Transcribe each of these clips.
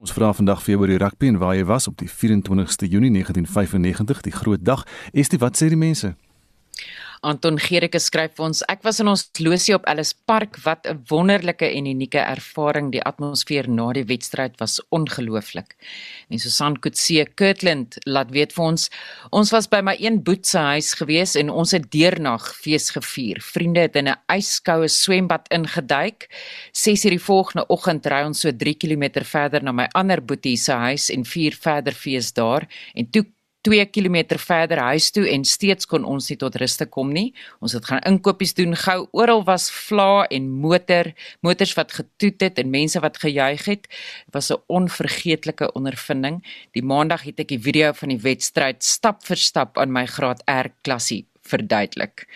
Ons vra vandag vir jou oor die rugby en waar jy was op die 24ste Junie 1995, die groot dag. Estie, wat sê die mense? Anton Gericke skryf vir ons: Ek was in ons losie op Ellis Park, wat 'n wonderlike en unieke ervaring. Die atmosfeer na die wedstryd was ongelooflik. En Susan Kutse Kirtland laat weet vir ons: Ons was by my een boet se huis gewees en ons het deernag fees gevier. Vriende het in 'n yskoue swembad ingeduik. 6:00 die volgende oggend ry ons so 3 km verder na my ander boetie se huis en vier verder fees daar en toe 2 km verder huis toe en steeds kon ons nie tot rus te kom nie. Ons het gaan inkopies doen gou. Oral was vla en motor, motors wat getoet het en mense wat gejuig het. Dit was 'n onvergeetlike ondervinding. Die maandag het ek die video van die wedstryd stap vir stap aan my graad R klasie verduidelik.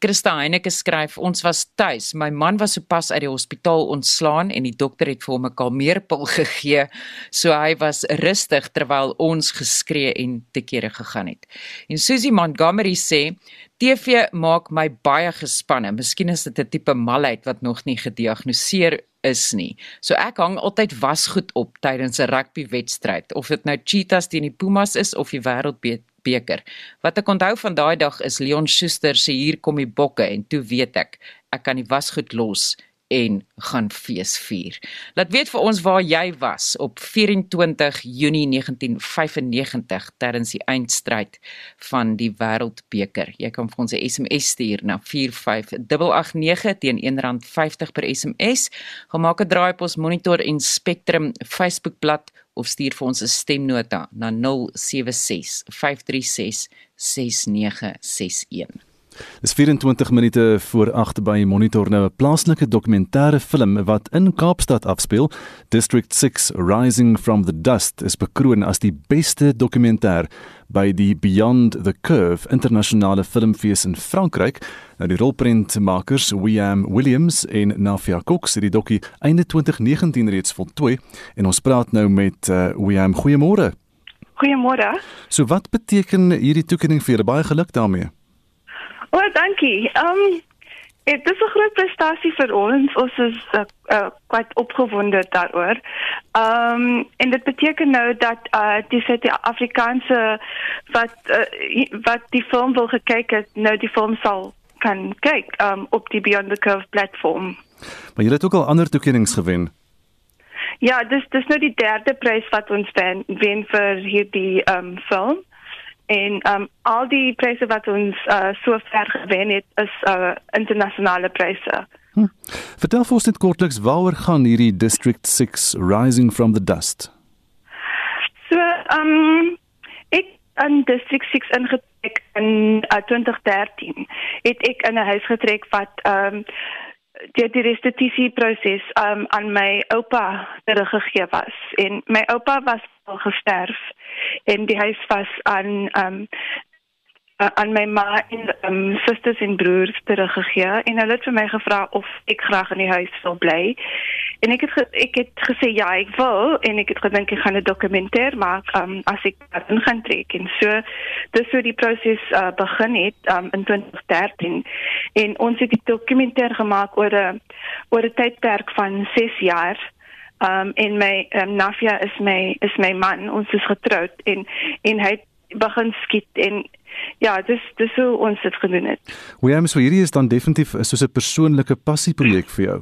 Christa Heineke skryf: "Ons was tuis. My man was sopas uit die hospitaal ontslaan en die dokter het vir hom 'n kalmeerpil gegee, so hy was rustig terwyl ons geskree en te kere gegaan het." En Susie Montgomery sê: "TV maak my baie gespanne. Miskien is dit 'n tipe malheid wat nog nie gediagnoseer is nie. So ek hang altyd wasgoed op tydens 'n rugbywedstryd of dit nou Cheetahs teen die Pumas is of die Wêreldbeker beker. Wat ek onthou van daai dag is Leon Schuster se hier kom die bokke en toe weet ek ek kan die wasgoed los en gaan fees vier. Laat weet vir ons waar jy was op 24 Junie 1995 tydens die eindstryd van die Wêreldbeker. Jy kan vir ons 'n SMS stuur na 45889 teen R1.50 per SMS. Gemaak 'n draai op ons Monitor en Spectrum Facebookblad of stuur vir ons 'n stemnota na 076 536 6961. Dis 24 minute voor 8 by Monitor nou 'n plaaslike dokumentêre film wat in Kaapstad afspeel. District 6 Rising from the Dust is bekroon as die beste dokumentêr by die Beyond the Curve internasionale filmfees in Frankryk. Nou die rolprentmakers William Williams en Nafia Cox het die dokkie einde 2019 reeds voltooi en ons praat nou met uh, William. Goeiemôre. Goeiemôre. So wat beteken hierdie toekenning vir julle? Baie geluk daarmee. O, oh, dankie. Ehm um, dit is 'n groot prestasie vir ons. Ons is uh, uh, kwart opgewonde daaroor. Ehm um, en dit beteken nou dat uh, die Suid-Afrikaanse wat uh, wat die film wil gekyk het, nou die film sal kan kyk um, op die Beyond the Curve platform. Maar jy het ook al ander toekennings gewen. Ja, dis dis nou die derde prys wat ons wen, wen vir hierdie ehm um, film en um al die pryse wat ons uh, so ver gewen het is uh, internasionale pryse. Hm. Vertel vir ons net kortliks waaroor gaan hierdie District 6 Rising from the Dust? So um ek in District 6 ingetrek in uh, 2013 het ek in 'n huis getrek wat um die die restituisie proses um aan my oupa teruggegee was en my oupa was gesterf en die huis was aan um aan my ma en um, susters en broers teruggegee en hulle het vir my gevra of ek graag in die huis wil bly. En ek het ek het gesê ja, ek wil en ek het gedink ek gaan 'n dokumentêr maak um, as ek daarin gaan trek en so dis hoe die proses uh, begin het um, in 2013 en ons het die dokumentêr gemaak oor 'n oor 'n tydperk van 6 jaar. Um en my um, Nafia is my is my man ons is getroud en en hy begin skiet en ja dis dis hoe ons dit gedoen het. William so hierdie is dan definitief soos 'n persoonlike passieprojek vir jou.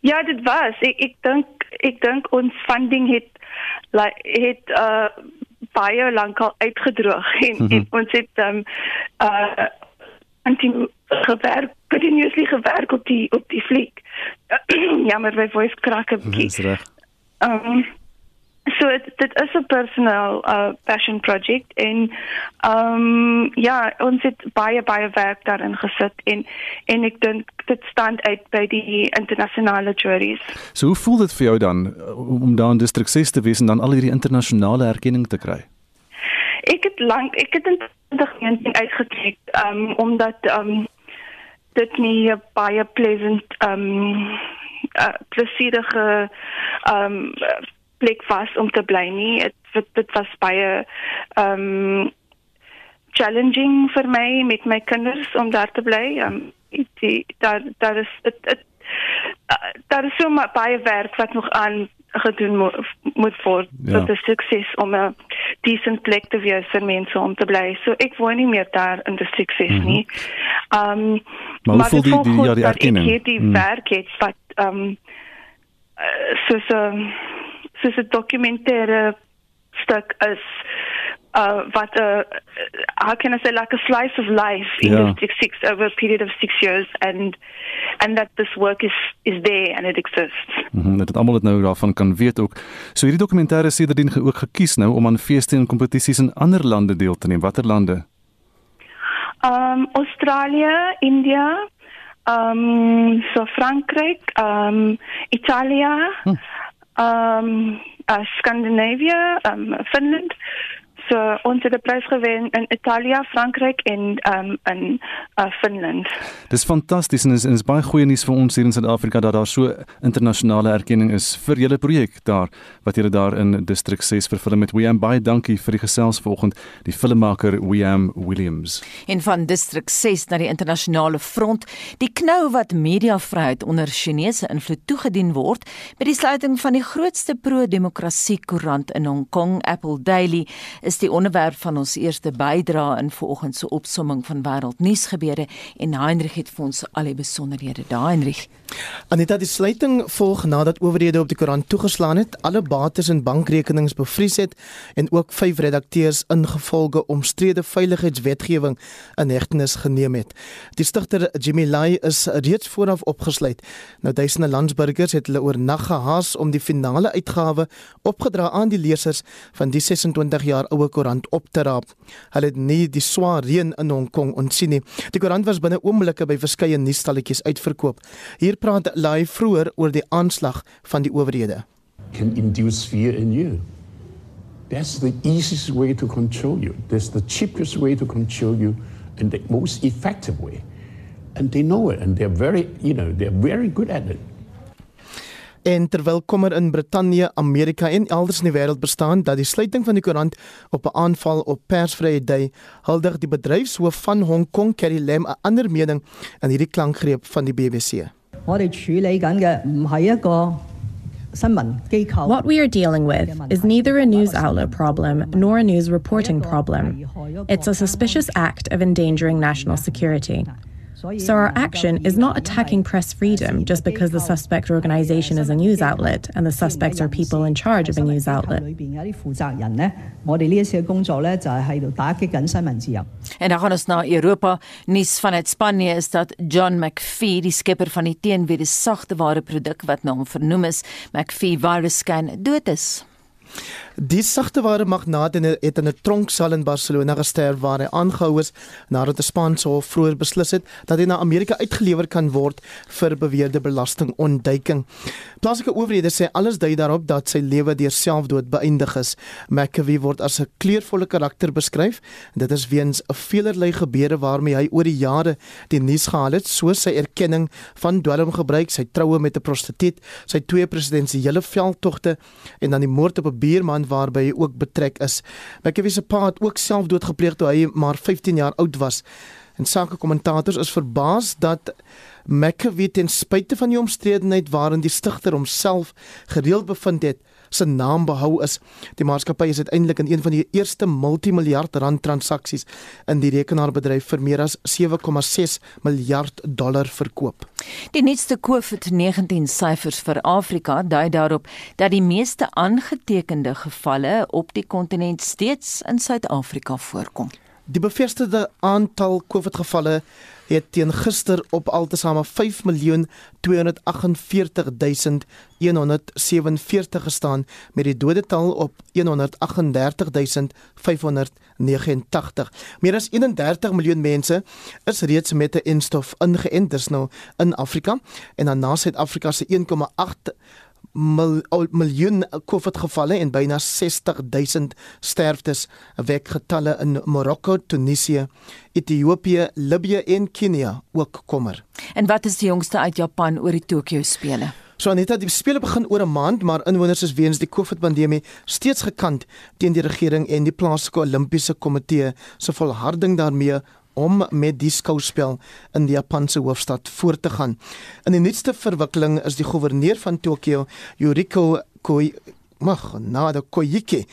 Ja dit was ek ek dink ek dink ons funding het like het uh baie lank al uitgedroog en, mm -hmm. en ons het um uh antie gewerk continuously gewerk op die op die fliek. Jammer my voice crack 'n bietjie. Dis reg. Um so dit is 'n personal uh passion project en um ja, ons het baie baie werk daarin gesit en en ek dink dit staan uit by die internasionale juries. So hoe voel dit vir jou dan om daar in distrik 6 te wees en dan al hierdie internasionale erkenning te kry? Ek het lank ek het in 2019 uitgetrek um omdat um dit nie baie pleasant um uh, plesierige um plek was om te bly nie. Dit dit was baie um challenging vir my met my kinders om daar te bly. Um die daar daar is dit uh, daar is so baie werk wat nog aan gedoen mo moet word ja. tot 'n sukses om 'n decent plek te wees vir mense om te bly. So ek woon nie meer daar in die sukses mm -hmm. nie. Ehm um, maar, maar die die, die ja die erkenning. Ek het die mm. werk het wat ehm um, uh, soos 'n soos 'n dokumentêre stuk is uh what uh how can i say like a slice of life in yeah. district 6 over a period of 6 years and and that this work is is there and it exists. Mhm mm dit almal dit nou daarvan kan weet ook. So hierdie dokumentêre sê dat dit ook gekies nou om aan feeste en kompetisies in ander lande deel te neem. Watter lande? Um Australië, India, um so Frankryk, um Italië, hm. um uh, Scandinavia, um Finland. So ons het 'n prys gewen in Italië, Frankryk en um in uh, Finland. Dis fantasties en is, is baie goeie nuus vir ons hier in Suid-Afrika dat daar so internasionale erkenning is vir julle projek daar wat julle daar in District 6 verfilm het. William baie dankie vir die gesels vanoggend, die filmmaker William Williams. En van District 6 na die internasionale front, die knou wat mediavryheid onder Chinese invloed toegedien word met die sluiting van die grootste pro-demokrasie koerant in Hong Kong, Apple Daily, is die onderwerp van ons eerste bydra in vanoggend se opsomming van wêreldnuus gebeure en Heinrich het vir ons al die besonderhede. Daar Heinrich. Anita, die sluiting volg nadat owerhede op die koerant toegeslaan het, alle bates en bankrekenings bevries het en ook vyf redakteurs ingevolge omstrede veiligheidswetgewing in hegtenis geneem het. Die stigter Jimmy Lai is reeds vooraf opgesluit. Nou duisende landsburgers het hulle oornag gehaas om die finale uitgawe opgedra aan die lesers van die 26 jaar oue koerant op te raap. Hulle het nie die swaar reën in Hong Kong ontsien nie. Die koerant was binne oomblikke by verskeie nuusstalletjies uitverkoop. Hier praat Lai vroeër oor die aanslag van die owerhede. Can induce fear in you. That's the easiest way to control you. That's the cheapest way to control you and the most effective way. And they know it and they're very, you know, they're very good at it. En terwyl kommer in Brittanje, Amerika en elders in die wêreld bestaan dat die sluiting van die koerant op 'n aanval op persvrye dui, huldig die bedryfshoof van Hong Kong, Carrie Lam, 'n ander mening in hierdie klankgreep van die BBC. What we are dealing with is neither a news outlet problem nor a news reporting problem. It's a suspicious act of endangering national security. So our action is not attacking press freedom just because the suspect organization is a news outlet and the suspects are people in charge of a news outlet. En dan gaan ons na Europa. Nuus vanuit Spanje is dat John McPhee, die skepper van die teenwede sagte ware produk wat na hom vernoem is, McPhee Virus Scan, dood is. Die sagteware magnaat het in 'n tronksal in Barcelona gesterf waar hy aangehou is nadat 'n Spaanse hof vroeër beslis het dat hy na Amerika uitgelewer kan word vir beweerde belastingontduiking. Plaaslike owerhede sê alles dui daarop dat sy lewe deur selfdood beëindig is. McAvee word as 'n kleurvolle karakter beskryf. Dit is weens 'n veelerlei gebeure waarmee hy oor die jare die nuus gehaal het, soos sy erkenning van dwelmgebruik, sy troue met 'n prostituut, sy twee presidentsiële veldtogte en dan die moord op 'n buurman waarby hy ook betrek is. McAvee se pa het ook selfdood gepleeg toe hy maar 15 jaar oud was. En sake kommentators is verbaas dat McAvee ten spyte van die omstredenheid waarin die stigter homself gereeld bevind het, se naam behou is. Die maatskappy is uiteindelik in een van die eerste multimiljard rand transaksies in die rekenaarbedryf vir meer as 7,6 miljard dollar verkoop. Die nuutste COVID-19 syfers vir Afrika dui daarop dat die meeste aangetekende gevalle op die kontinent steeds in Suid-Afrika voorkom. Die bevestigde aantal COVID-gevalle het teen gister op altesaame 5 miljoen 248147 gestaan met die dodetal op 138589. Meer as 31 miljoen mense is reeds met 'n enstof ingeënt dis nou in Afrika en dan na Suid-Afrika se 1,8 mil, miljoen COVID gevalle en byna 60000 sterftes wek getalle in Marokko, Tunesië, Ethiopië, Libië en Kenia ook kommer. En wat is die jongste uit Japan oor die Tokyo spele? So Anita, die spele begin oor 'n maand, maar inwoners is weens die COVID-pandemie steeds gekant teen die regering en die plaaslike Olimpiese Komitee se volharding daarmee om met die skouspel in die Japanse hoofstad voort te gaan. In die nuutste verwikkeling is die goewerneur van Tokio, Yuriko Koi mag na die Koike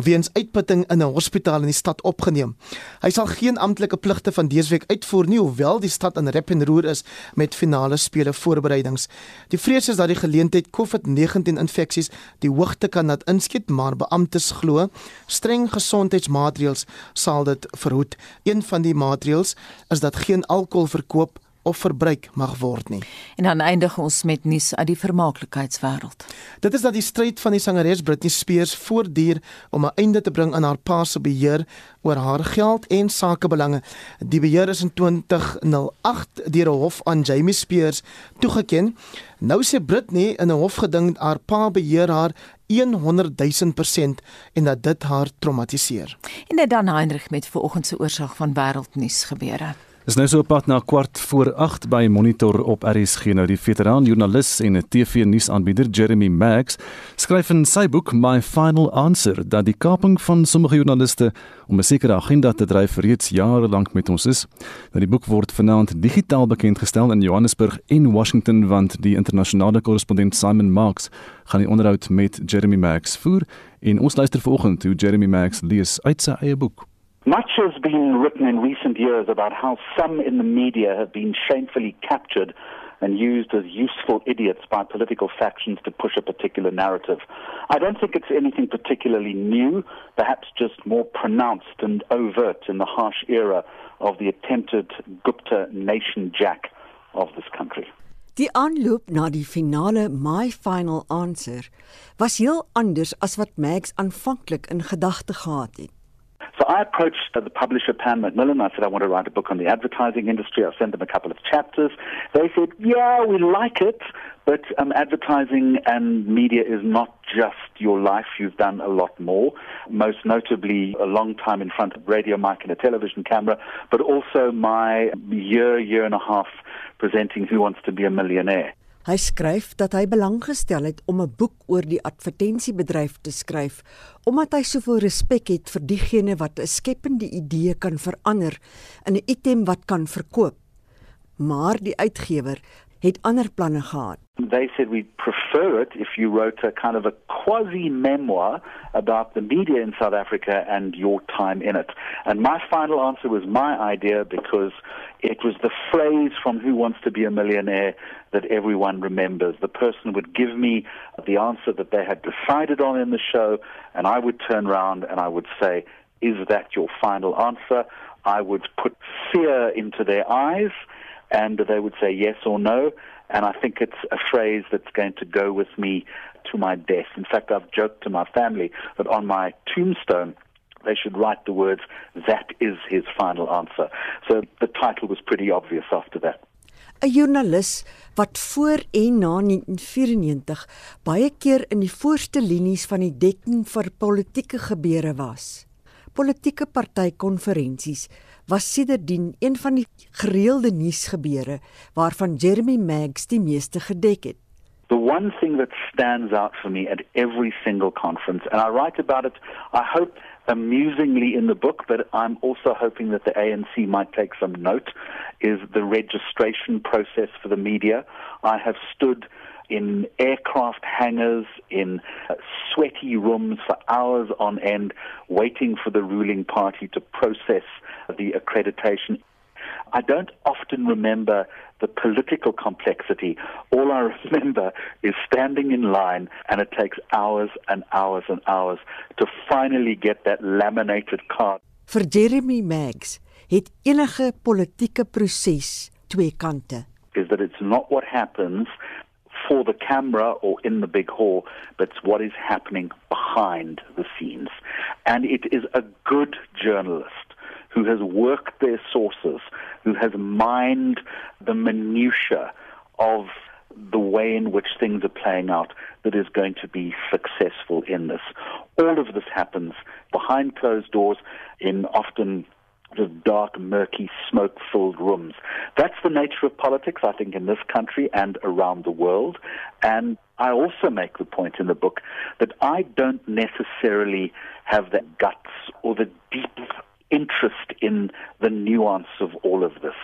weens uitputting in 'n hospitaal in die stad opgeneem. Hy sal geen amptelike pligte van dese week uitvoer nie hoewel die stad in rep en roer is met finale spele voorbereidings. Die vrees is dat die geleentheid COVID-19 infeksies die hoogte kan laat inskiet, maar beamptes glo streng gesondheidsmaatreëls sal dit verhoed. Een van die maatreëls is dat geen alkohol verkoop of verbruik mag word nie. En dan eindig ons met nuus uit die vermaaklikheidswêreld. Dit is dat die stryd van die sangeres Britney Spears voortduur om 'n einde te bring aan haar pa se beheer oor haar geld en sakebelange. Die beheer is in 2008 deur 'n hof aan Jamie Spears toegeken. Nou sê Britney in 'n hofgeding haar pa beheer haar 100 000% en dat dit haar traumatiseer. En dit dan Heinrich met vanoggend se oorsig van wêreldnuus gebeure. Dis nou so op pad na kwart voor 8 by Monitor op RSG nou die veteraan joernalis en TV-nuusaanbieder Jeremy Maggs skryf in sy boek My Final Answer dat die kaping van sommige joernaliste om 'n sekere agenda te dryf reeds jare lank met ons is. Nou die boek word vanaand digitaal bekendgestel in Johannesburg en Washington want die internasionale korrespondent Simon Marks gaan die onderhoud met Jeremy Maggs voer en ons luister vanoggend hoe Jeremy Maggs lees uit sy eie boek. Much has been written in recent years about how some in the media have been shamefully captured and used as useful idiots by political factions to push a particular narrative. I don't think it's anything particularly new, perhaps just more pronounced and overt in the harsh era of the attempted Gupta nation jack of this country. Die aanloop na die finale My Final Answer was heel anders as wat Max aanvanklik in gedagte gehad het. So I approached the publisher, Pan Macmillan. I said, I want to write a book on the advertising industry. I sent them a couple of chapters. They said, yeah, we like it, but um, advertising and media is not just your life. You've done a lot more, most notably a long time in front of radio mic and a television camera, but also my year, year and a half presenting Who Wants to Be a Millionaire. Hy skryf dat hy belang gestel het om 'n boek oor die advertensiebedryf te skryf omdat hy soveel respek het vir diegene wat 'n skepende idee kan verander in 'n item wat kan verkoop. Maar die uitgewer het ander planne gehad. They said we'd prefer it if you wrote a kind of a quasi memoir about the media in South Africa and your time in it. And my final answer was my idea because it was the phrase from Who Wants to Be a Millionaire that everyone remembers. The person would give me the answer that they had decided on in the show, and I would turn around and I would say, Is that your final answer? I would put fear into their eyes, and they would say yes or no. And I think it's a phrase that's going to go with me to my death. In fact, I've joked to my family that on my tombstone, they should write the words, that is his final answer. So the title was pretty obvious after that. 'n Joernalis wat voor en na 1994 baie keer in die voorste linies van die dekking vir politieke gebeure was. Politieke partykonferensies was sedertdien een van die gereelde nuusgebeure waarvan Jeremy Maggs die meeste gedek het. The one thing that stands out for me at every single conference, and I write about it, I hope amusingly in the book, but I'm also hoping that the ANC might take some note, is the registration process for the media. I have stood in aircraft hangars, in uh, sweaty rooms for hours on end, waiting for the ruling party to process the accreditation. I don't often remember the political complexity. All I remember is standing in line, and it takes hours and hours and hours to finally get that laminated card. For Jeremy Maggs het enige politieke proses twee kante. Is that it's not what happens for the camera or in the big hall, but it's what is happening behind the scenes. And it is a good journalist who has worked their sources, who has mined the minutiae of the way in which things are playing out that is going to be successful in this. All of this happens behind closed doors in often just dark, murky, smoke filled rooms. That's the nature of politics, I think, in this country and around the world. And I also make the point in the book that I don't necessarily have the guts or the deep interest in the nuance of all of this.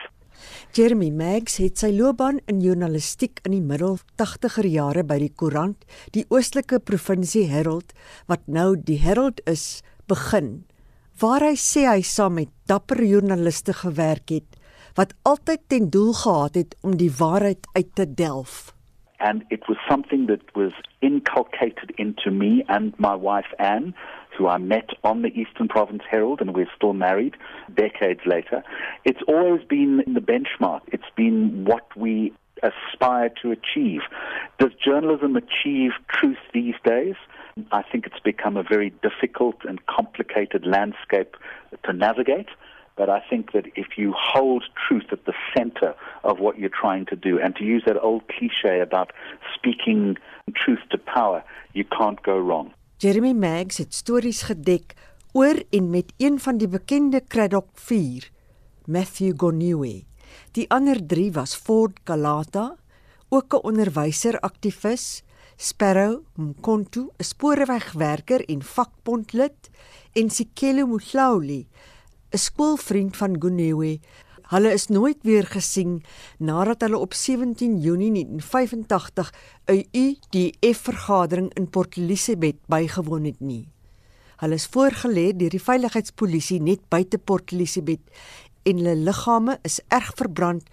Jeremy Maggs het sy loopbaan in journalistiek in die middel 80er jare by die koerant, die Oostelike Provinsie Herald, wat nou die Herald is, begin. Waar hy sê hy saam met dapper joernaliste gewerk het wat altyd ten doel gehad het om die waarheid uit te delf. And it was something that was inculcated into me and my wife Anne who I met on the Eastern Province Herald, and we're still married decades later. It's always been the benchmark. It's been what we aspire to achieve. Does journalism achieve truth these days? I think it's become a very difficult and complicated landscape to navigate. But I think that if you hold truth at the center of what you're trying to do, and to use that old cliche about speaking truth to power, you can't go wrong. Jeremy Maggs het stories gedek oor en met een van die bekende Craddock 4, Matthew Goniwe. Die ander 3 was Ford Galata, ook 'n onderwyser aktivis, Sparrow Mkontu, 'n spoorwegwerker en vakbondlid, en Sikelo Mhlauli, 'n skoolvriend van Goniwe Hulle is nooit weer gesien nadat hulle op 17 Junie 1985 'n UDF-vergadering in Port Elizabeth bygewoon het nie. Hulle is voorgelê deur die veiligheidspolisie net buite Port Elizabeth en hulle liggame is erg verbrand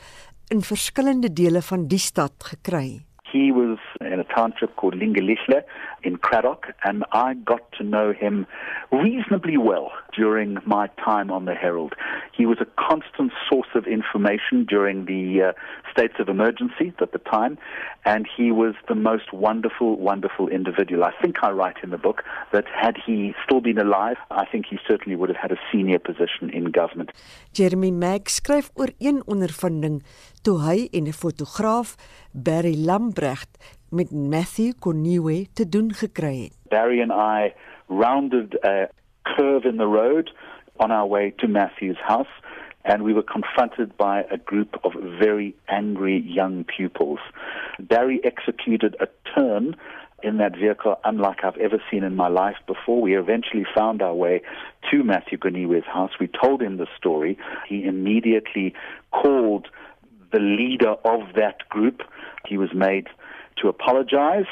in verskillende dele van die stad gekry. He was in a township called Lingelisle in Craddock, and I got to know him reasonably well during my time on the Herald. He was a constant source of information during the uh, states of emergency at the time, and he was the most wonderful, wonderful individual. I think I write in the book that had he still been alive, I think he certainly would have had a senior position in government. Jeremy Mack skryf oor een ondervinding toe hy en 'n fotograaf Barry Lambrecht met Matthew Koniwe te doen gekry het. Barry and I rounded a curve in the road on our way to Matthew's house and we were confronted by a group of very angry young pupils. Barry executed a turn in that vehicle unlike I've ever seen in my life before. We eventually found our way to Matthew Goniwe's house. We told him the story. He immediately called the leader of that group. He was made to apologize.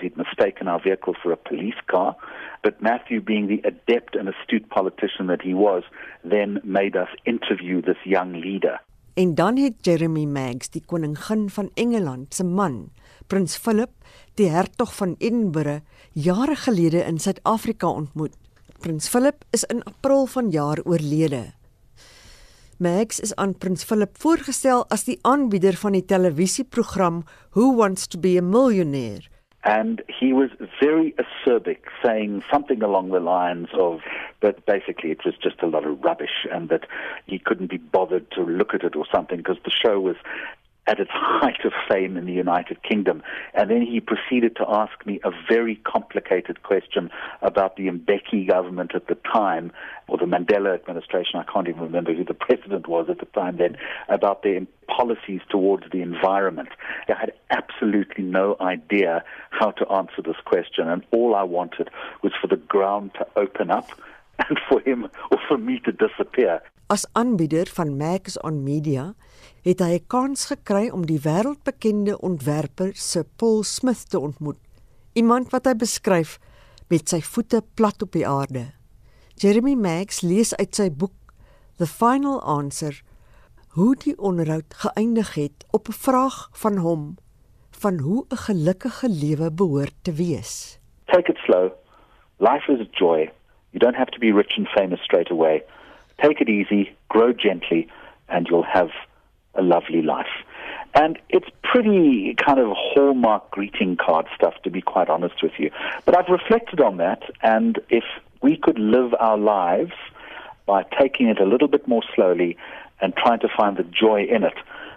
He'd mistaken our vehicle for a police car. But Matthew, being the adept and astute politician that he was, then made us interview this young leader. En dan het Jeremy Maggs, die koningin van Engeland se man, Prins Philip, die hertog van Edinburgh, jare gelede in Suid-Afrika ontmoet. Prins Philip is in April vanjaar oorlede. Max is aan Prins Philip voorgestel as die aanbieder van die televisieprogram Who Wants to be a Millionaire. And he was very acerbic, saying something along the lines of that basically it was just a lot of rubbish and that he couldn't be bothered to look at it or something because the show was at its height of fame in the United Kingdom. And then he proceeded to ask me a very complicated question about the Mbeki government at the time, or the Mandela administration, I can't even remember who the president was at the time then, about their policies towards the environment. I had absolutely no idea how to answer this question, and all I wanted was for the ground to open up and for him or for me to disappear. As aanbieder van Max on Media het hy 'n kans gekry om die wêreldbekende ontwerper se Paul Smith te ontmoet. Iemand wat hy beskryf met sy voete plat op die aarde. Jeremy Max lees uit sy boek The Final Answer hoe die onderhoud geëindig het op 'n vraag van hom van hoe 'n gelukkige lewe behoort te wees. Take it slow. Life is a joy. You don't have to be rich and famous straight away. Take it easy, grow gently and you'll have a lovely life. And it's pretty kind of hallmark greeting card stuff, to be quite honest with you. But I've reflected on that, and if we could live our lives by taking it a little bit more slowly and trying to find the joy in it,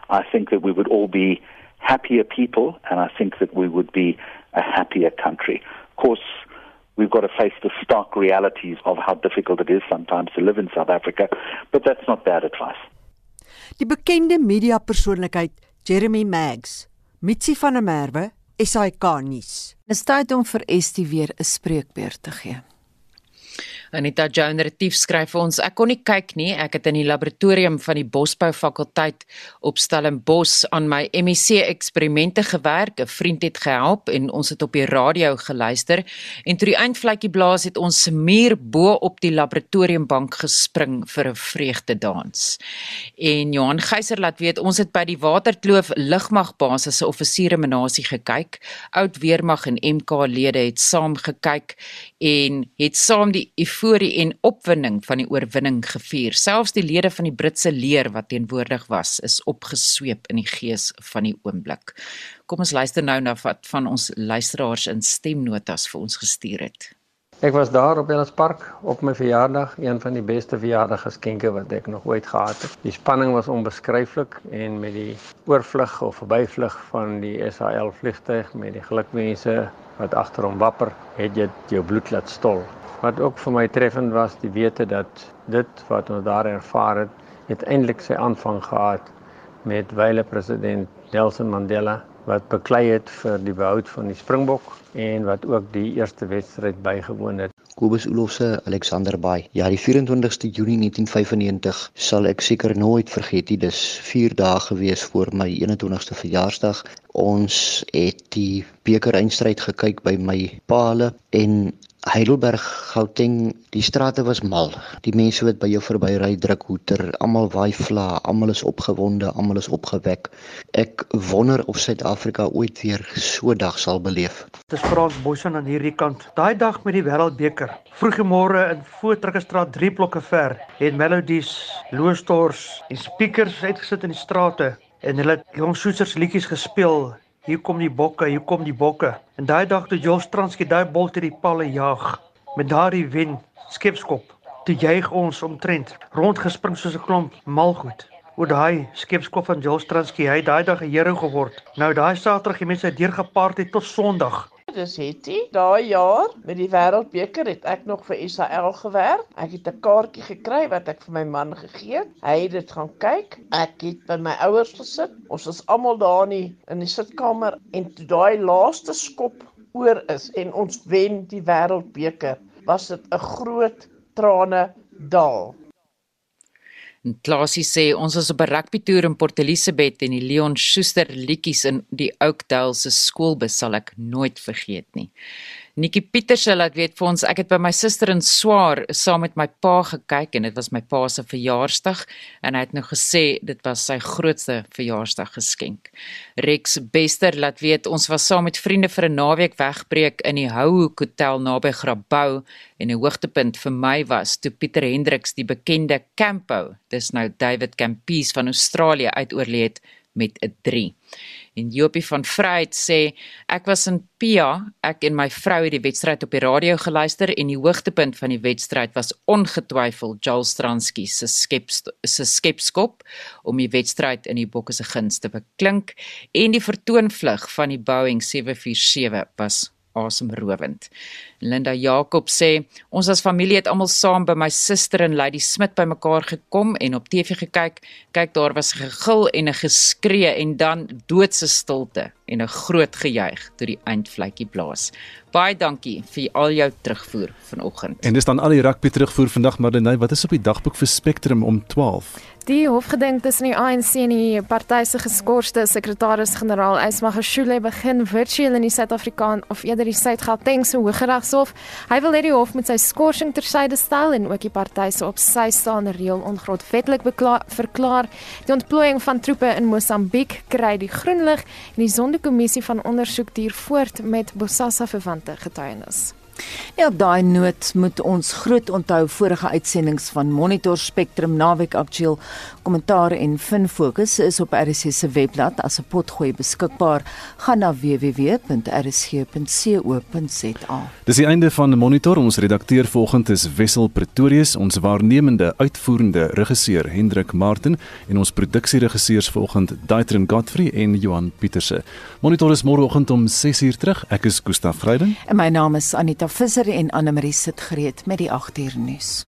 I think that we would all be happier people, and I think that we would be a happier country. Of course, we've got to face the stark realities of how difficult it is sometimes to live in South Africa, but that's not bad advice. Die bekende mediapersoonlikheid Jeremy Maggs, Mitsi van der Merwe, SAK nuus. Dis tyd om vir Estie weer 'n spreekbeurt te gee. Anita Jones Retief skryf vir ons: Ek kon nie kyk nie. Ek het in die laboratorium van die Bosbou fakulteit op Stellenbosch aan my MEC eksperimente gewerk. 'n Vriend het gehelp en ons het op die radio geluister en toe die eindvletjie blaas het ons muur bo op die laboratoriumbank gespring vir 'n vreugdedans. En Johan Geyser laat weet ons het by die Waterkloof lugmagbasis se offisiere menasie gekyk. Oud weermag en MK lede het saam gekyk en het saam die euforie en opwinding van die oorwinning gevier. Selfs die lede van die Britse leer wat teenwoordig was, is opgesweep in die gees van die oomblik. Kom ons luister nou na wat van ons luisteraars in stemnotas vir ons gestuur het. Ek was daar op Ellis Park op my verjaardag, een van die beste verjaardagsgeskenke wat ek nog ooit gehad het. Die spanning was onbeskryflik en met die oorvlug of verbyvlug van die SAL vliegtuig met die gelukwense wat agter hom wapper, het dit jou bloed laat stol. Wat ook vir my treffend was, die wete dat dit wat ons daar ervaar het, uiteindelik sy aanvang gehad met wyle president Nelson Mandela wat beklei het vir die behoud van die Springbok en wat ook die eerste wedstryd bygewoon het. Kobus Olofse, Alexander Bay. Ja, die 24ste Junie 1995 sal ek seker nooit vergeet nie. Dis 4 dae gewees voor my 21ste verjaarsdag. Ons het die beker eindstryd gekyk by my paale en Heidelberg, Gauteng, die strate was mal. Die mense wat by jou verbyry druk hoeter, almal waai vla, almal is opgewonde, almal is opgewek. Ek wonder of Suid-Afrika ooit weer so 'n dag sal beleef. Dis Frans Boysen aan hierdie kant. Daai dag met die Wêreldbeker. Vroegemôre in Voortrekkerstraat 3 blokke ver, het Melodies, Loostors en speakers uitgesit in die strate en hulle jong soetsers liedjies gespeel hier kom die bokke, hier kom die bokke. En daai dag toe Jos Transki daai bol te die palle jag met daardie wen skepskop. Toe juig ons omtrent rondgespring soos 'n klomp malgoed. Oor daai skepskop van Jos Transki, hy daai dag 'n hero geword. Nou daai Saterdag, die mense het deurgepaard het tot Sondag. Dis Hetty. Daai jaar met die Wêreldbeker het ek nog vir Israel gewerk. Ek het 'n kaartjie gekry wat ek vir my man gegee het. Hy het dit gaan kyk. Ek het by my ouers gesit. Ons was almal daar in die, in die sitkamer en toe daai laaste skop oor is en ons wen die Wêreldbeker, was dit 'n groot trane dal. En Klasie sê ons was op 'n rugby toer in Port Elizabeth en die Leon Schuster liedjies in die Oakdale se skoolbus sal ek nooit vergeet nie. Nikki Pieterse laat weet vir ons ek het by my suster in Swaar saam met my pa gekyk en dit was my pa se verjaarsdag en hy het nou gesê dit was sy grootste verjaarsdag geskenk. Rex Bester laat weet ons was saam met vriende vir 'n naweek wegbreek in die Houhoek Hotel naby Grabouw en 'n hoogtepunt vir my was toe Pieter Hendriks die bekende Campo, dis nou David Campies van Australië uitoorlede het met 'n 3. En Jopie van Vryheid sê ek was in Pia, ek en my vrou het die wedstryd op die radio geluister en die hoogtepunt van die wedstryd was ongetwyfeld Joel Stransky se skep se skepskop om die wedstryd in die Bokke se guns te beklink en die vertoonvlug van die Boeing 747 was asemrowend. Linda Jakob sê ons as familie het almal saam by my suster en Lady Smit bymekaar gekom en op TV gekyk. Kyk daar was gegil en 'n geskree en dan doodse stilte en 'n groot gejuig toe die eindvletjie blaas. Baie dankie vir al jou terugvoer vanoggend. En dis dan al die rugby terugvoer vandag Marlenae, wat is op die dagboek vir Spectrum om 12? Die hofgeding tussen die ANC en die party se geskorste sekretaris-generaal Ismagashule begin virtueel in die Suid-Afrikaan of eerder die Suid-Gautengse Hooggeregshof. Hy wil hê die hof moet sy skorsing tersyde stel en ook die party se op sy staande reël ongrondwettig verklaar. Die ontplooiing van troepe in Mosambiek kry die groen lig en die Sonderkommissie van ondersoek duur voort met Bosasa verwante getuienis. Ja, op daai noot moet ons groot onthou vorige uitsendings van Monitor Spectrum naweek aktueel kommentaar en fin fokus is op RSC se webblad as 'n potgooi beskikbaar. Gaan na www.rsc.co.za. Dis die einde van Monitor. Ons redakteur vanoggend is Wessel Pretorius, ons waarnemende uitvoerende regisseur Hendrik Martin en ons produksieregisseurs vanoggend Daitrin Godfrey en Johan Pieterse. Monitor is môreoggend om 6uur terug. Ek is Gustaf Greiding en my naam is Anita Visser en Anne Marie sit gereed met die 8uur nuus.